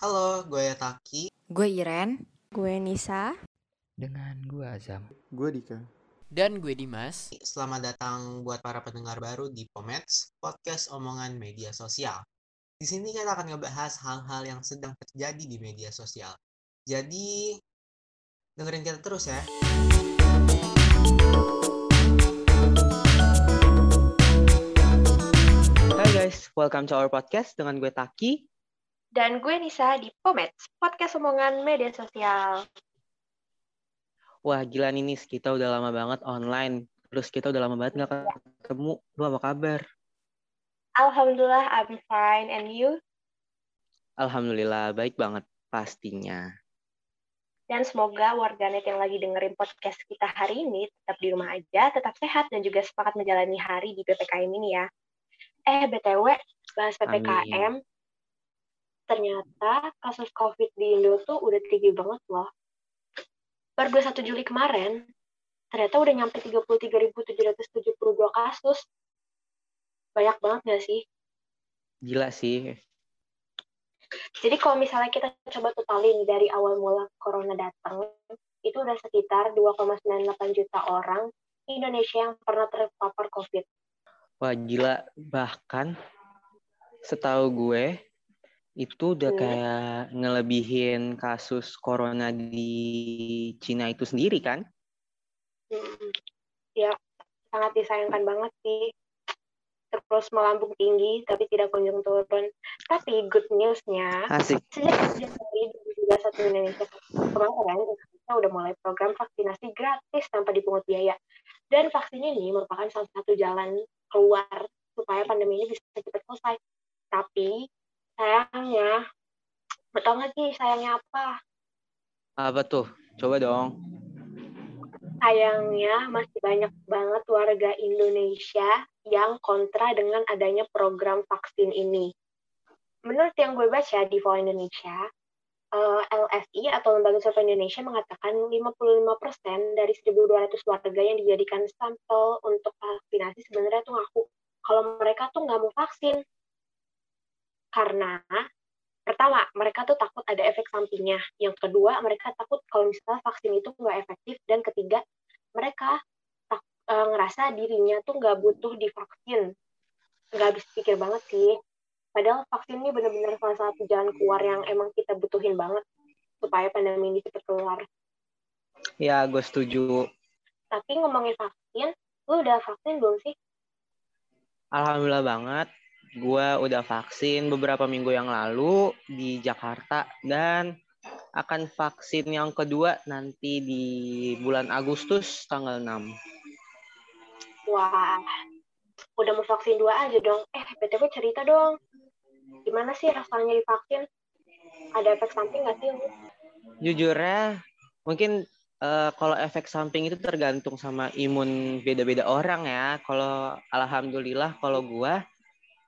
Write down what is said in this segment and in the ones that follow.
Halo, gue Taki. Gue Iren. Gue Nisa. Dengan gue Azam. Gue Dika. Dan gue Dimas. Selamat datang buat para pendengar baru di Pomets, podcast omongan media sosial. Di sini kita akan ngebahas hal-hal yang sedang terjadi di media sosial. Jadi, dengerin kita terus ya. Hai guys, welcome to our podcast dengan gue Taki. Dan gue Nisa di Pomets, podcast omongan media sosial. Wah gila nih Nis, kita udah lama banget online. Terus kita udah lama banget gak ketemu. Lu apa kabar? Alhamdulillah, I'm fine. And you? Alhamdulillah, baik banget pastinya. Dan semoga warganet yang lagi dengerin podcast kita hari ini tetap di rumah aja, tetap sehat, dan juga sepakat menjalani hari di PPKM ini ya. Eh, BTW, bahas PPKM, Amin. Ternyata kasus COVID di Indo tuh udah tinggi banget loh. Per 21 Juli kemarin, ternyata udah nyampe 33.772 kasus. Banyak banget gak sih? Gila sih. Jadi kalau misalnya kita coba totalin dari awal mula corona datang, itu udah sekitar 2,98 juta orang di Indonesia yang pernah terpapar COVID. Wah gila, bahkan setahu gue itu udah Hmm. kayak ngelebihin kasus corona di Cina itu sendiri kan? Ya, sangat disayangkan banget sih. Terus melambung tinggi, tapi tidak kunjung turun. Tapi good news-nya, Asik. sejak Januari 2021 Indonesia kemarin, Indonesia udah mulai program vaksinasi gratis tanpa dipungut biaya. Dan vaksin ini merupakan salah satu jalan keluar supaya pandemi ini bisa cepat selesai. Tapi sayangnya, betul nggak sih sayangnya apa? Apa tuh? Coba dong. Sayangnya masih banyak banget warga Indonesia yang kontra dengan adanya program vaksin ini. Menurut yang gue baca di Voa Indonesia, eh, LSI atau Lembaga Survei Indonesia mengatakan 55% dari 1.200 warga yang dijadikan sampel untuk vaksinasi sebenarnya tuh ngaku kalau mereka tuh nggak mau vaksin. Karena pertama, mereka tuh takut ada efek sampingnya. Yang kedua, mereka takut kalau misalnya vaksin itu nggak efektif. Dan ketiga, mereka tak, eh, ngerasa dirinya tuh nggak butuh divaksin. Nggak habis pikir banget sih. Padahal vaksin ini benar-benar salah satu jalan keluar yang emang kita butuhin banget supaya pandemi ini cepat keluar. Ya, gue setuju. Tapi ngomongin vaksin, lu udah vaksin belum sih? Alhamdulillah banget. Gue udah vaksin beberapa minggu yang lalu di Jakarta dan akan vaksin yang kedua nanti di bulan Agustus tanggal 6. Wah, udah mau vaksin dua aja dong. Eh, BTW cerita dong. Gimana sih rasanya divaksin? Ada efek samping nggak sih? lu? Jujurnya mungkin eh, kalau efek samping itu tergantung sama imun beda-beda orang ya. Kalau alhamdulillah kalau gua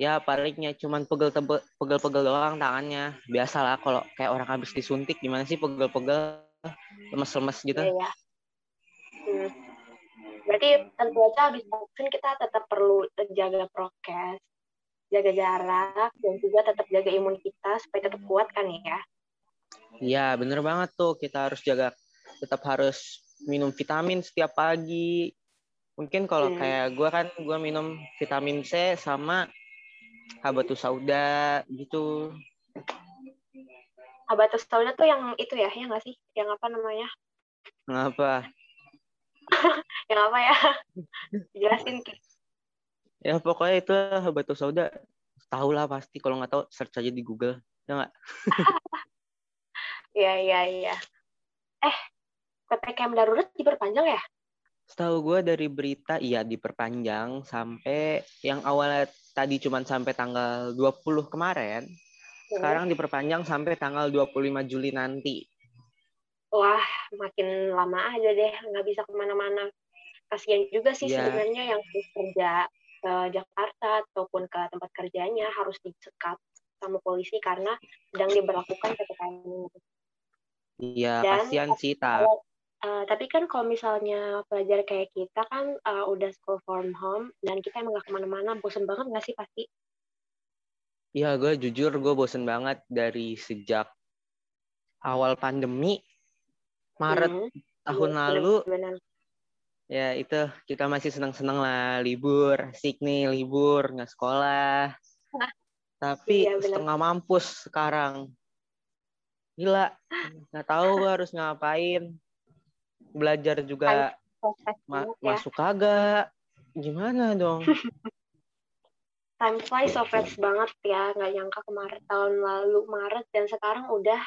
ya palingnya cuman pegel-pegel doang tangannya. Biasalah kalau kayak orang habis disuntik gimana sih pegel-pegel lemes-lemes gitu. Iya, ya. Hmm. Berarti tentu aja habis vaksin kita tetap perlu jaga prokes, jaga jarak, dan juga tetap jaga imun kita supaya tetap kuat kan ya. Iya, bener banget tuh. Kita harus jaga, tetap harus minum vitamin setiap pagi. Mungkin kalau Hmm. kayak gue kan, gue minum vitamin C sama habatus sauda gitu. Habatus sauda tuh yang itu ya, yang nggak sih? Yang apa namanya? Kenapa? Yang apa ya? Jelasin. Ki. Ya pokoknya itu habatus sauda. Tahu lah pasti. Kalau nggak tahu, search aja di Google. Ya nggak? Iya, iya, iya. Eh, PPKM darurat diperpanjang ya? Setahu gue dari berita, iya diperpanjang sampai yang awalnya tadi cuma sampai tanggal 20 kemarin. Sekarang diperpanjang sampai tanggal 25 Juli nanti. Wah, makin lama aja deh, nggak bisa ke mana-mana. Kasian juga sih Iya. sebenarnya yang kerja ke Jakarta ataupun ke tempat kerjanya harus disekap sama polisi karena sedang diberlakukan PPKM ini. Iya, kasihan sih, tak. Eh, tapi kan kalau misalnya pelajar kayak kita kan eh, udah school from home dan kita emang gak ke mana-mana, bosen banget gak sih pasti? Iya, gue jujur gue bosen banget dari sejak awal pandemi Maret Hmm, tahun iya, lalu. benar-benar. ya itu kita masih senang-senang lah libur asik nih libur nggak sekolah. Wah, tapi iya, setengah mampus sekarang. Gila nggak tahu harus ngapain belajar juga ma- ya. masuk kagak gimana dong Time flies so fast banget ya, nggak nyangka kemarin tahun lalu Maret dan sekarang udah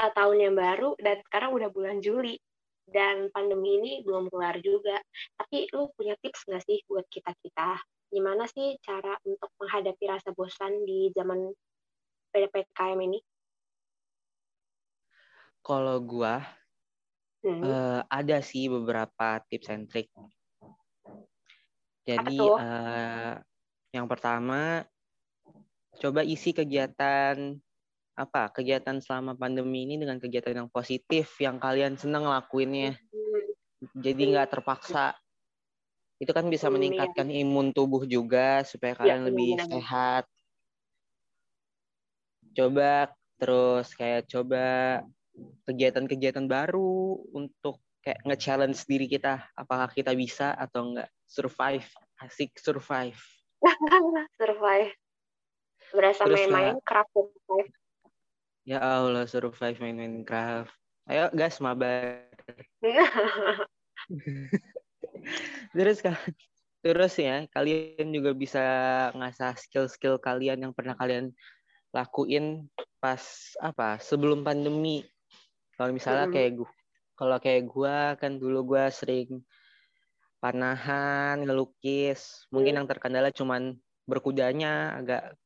uh, tahun yang baru dan sekarang udah bulan Juli dan pandemi ini belum kelar juga. Tapi lu punya tips nggak sih buat kita kita? Gimana sih cara untuk menghadapi rasa bosan di zaman PPKM ini? kalau gua Hmm, eh, ada sih beberapa tips and trick. Jadi eh, yang pertama coba isi kegiatan apa kegiatan selama pandemi ini dengan kegiatan yang positif yang kalian senang ngelakuinnya hmm, jadi nggak terpaksa. Itu kan bisa Hmm, iya. meningkatkan imun tubuh juga supaya kalian lebih benar-benar. sehat. Coba terus kayak coba kegiatan-kegiatan baru untuk kayak nge-challenge diri kita apakah kita bisa atau enggak survive asik survive survive. Berasa Terus main-main craft survive. ya Allah survive main Minecraft ayo guys mabar terus ka- terus ya kalian juga bisa ngasah skill-skill kalian yang pernah kalian lakuin pas apa sebelum pandemi kalau misalnya Mm-mm. kayak gua kalau kayak gua kan dulu gua sering panahan ngelukis mungkin Hmm. yang terkendala cuman berkudanya agak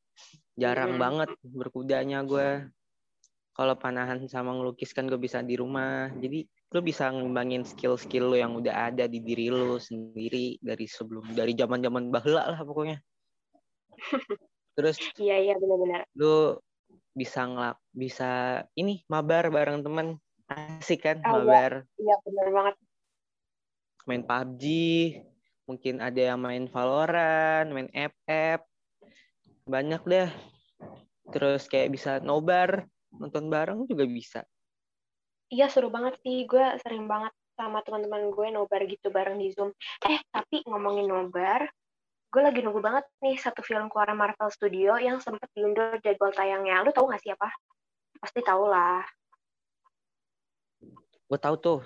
jarang Hmm. banget berkudanya gua kalau panahan sama ngelukis kan gue bisa di rumah jadi lu bisa ngembangin skill-skill lu yang udah ada di diri lu sendiri dari sebelum dari zaman zaman bahula lah pokoknya terus Iya iya benar-benar. lu bisa ngelak bisa ini mabar bareng teman asik kan iya. mabar Iya benar banget. main PUBG mungkin ada yang main Valorant main FF banyak deh terus kayak bisa nobar nonton bareng juga bisa Iya seru banget sih. Gue sering banget sama teman-teman gue nobar gitu bareng di Zoom. Eh tapi ngomongin nobar, gue lagi nunggu banget nih satu film keluar Marvel Studio yang sempat diundur jadwal tayangnya. Lu tahu nggak sih apa? Pasti tahu lah. gue tahu tuh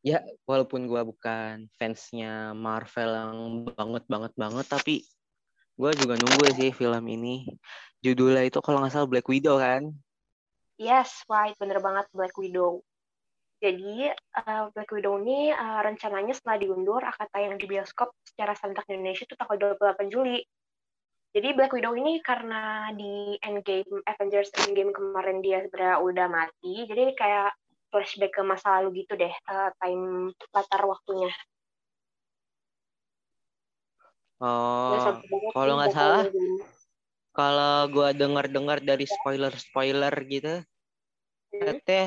ya walaupun gue bukan fansnya Marvel yang banget banget banget tapi gue juga nunggu sih film ini judulnya itu kalau nggak salah Black Widow kan Yes, right, bener banget Black Widow. Jadi eh, Black Widow ini eh, rencananya setelah diundur akan tayang di bioskop secara serentak di Indonesia itu tanggal 28 Juli. Jadi Black Widow ini karena di Endgame Avengers Endgame kemarin dia sebenarnya udah mati, jadi kayak flashback ke masa lalu gitu deh, eh, time latar waktunya. Oh kalau nggak salah kalau gue dengar dengar dari spoiler spoiler gitu Hmm. teh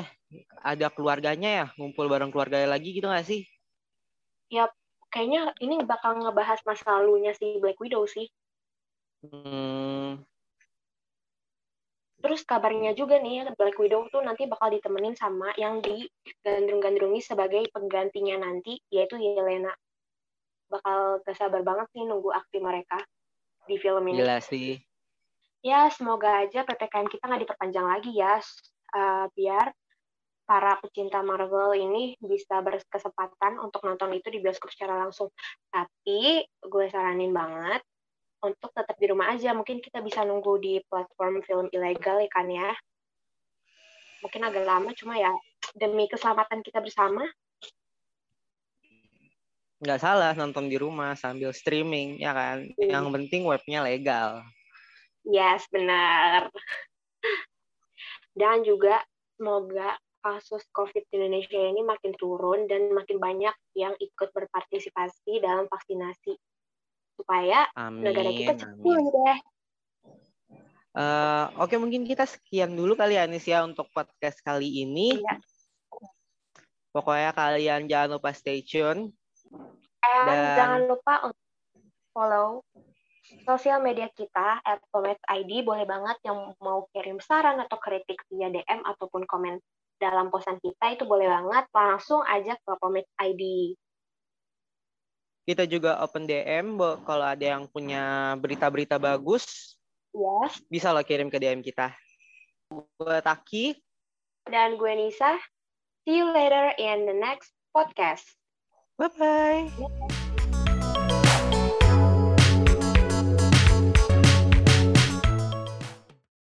ada keluarganya ya ngumpul bareng keluarganya lagi gitu nggak sih Kayaknya ini bakal ngebahas masa lalunya si Black Widow sih. hmm, Terus kabarnya juga nih, Black Widow tuh nanti bakal ditemenin sama yang digandrung-gandrungi sebagai penggantinya nanti, yaitu Yelena. Bakal gak sabar banget nih nunggu aksi mereka di film ini. gila sih Ya, semoga aja PPKM kita nggak diperpanjang lagi ya, eh, biar para pecinta Marvel ini bisa berkesempatan untuk nonton itu di bioskop secara langsung. Tapi gue saranin banget untuk tetap di rumah aja. Mungkin kita bisa nunggu di platform film ilegal ya kan ya. Mungkin agak lama, cuma ya demi keselamatan kita bersama. nggak salah nonton di rumah sambil streaming ya kan Hmm. yang penting webnya legal Yes, benar. Dan juga semoga kasus COVID di Indonesia ini makin turun dan makin banyak yang ikut berpartisipasi dalam vaksinasi. Supaya amin negara kita cepat deh. Eh, oke mungkin kita sekian dulu kali ya Anis ya untuk podcast kali ini Iya. pokoknya kalian jangan lupa stay tune Dan Dan- jangan lupa untuk follow sosial media kita at ID boleh banget yang mau kirim saran atau kritik via DM ataupun komen dalam posan kita itu boleh banget langsung aja ke Pomets ID. Kita juga open DM kalau ada yang punya berita-berita bagus. Yes. Bisa lo kirim ke DM kita. Gue Taki. Dan gue Nisa. See you later in the next podcast. Bye-bye.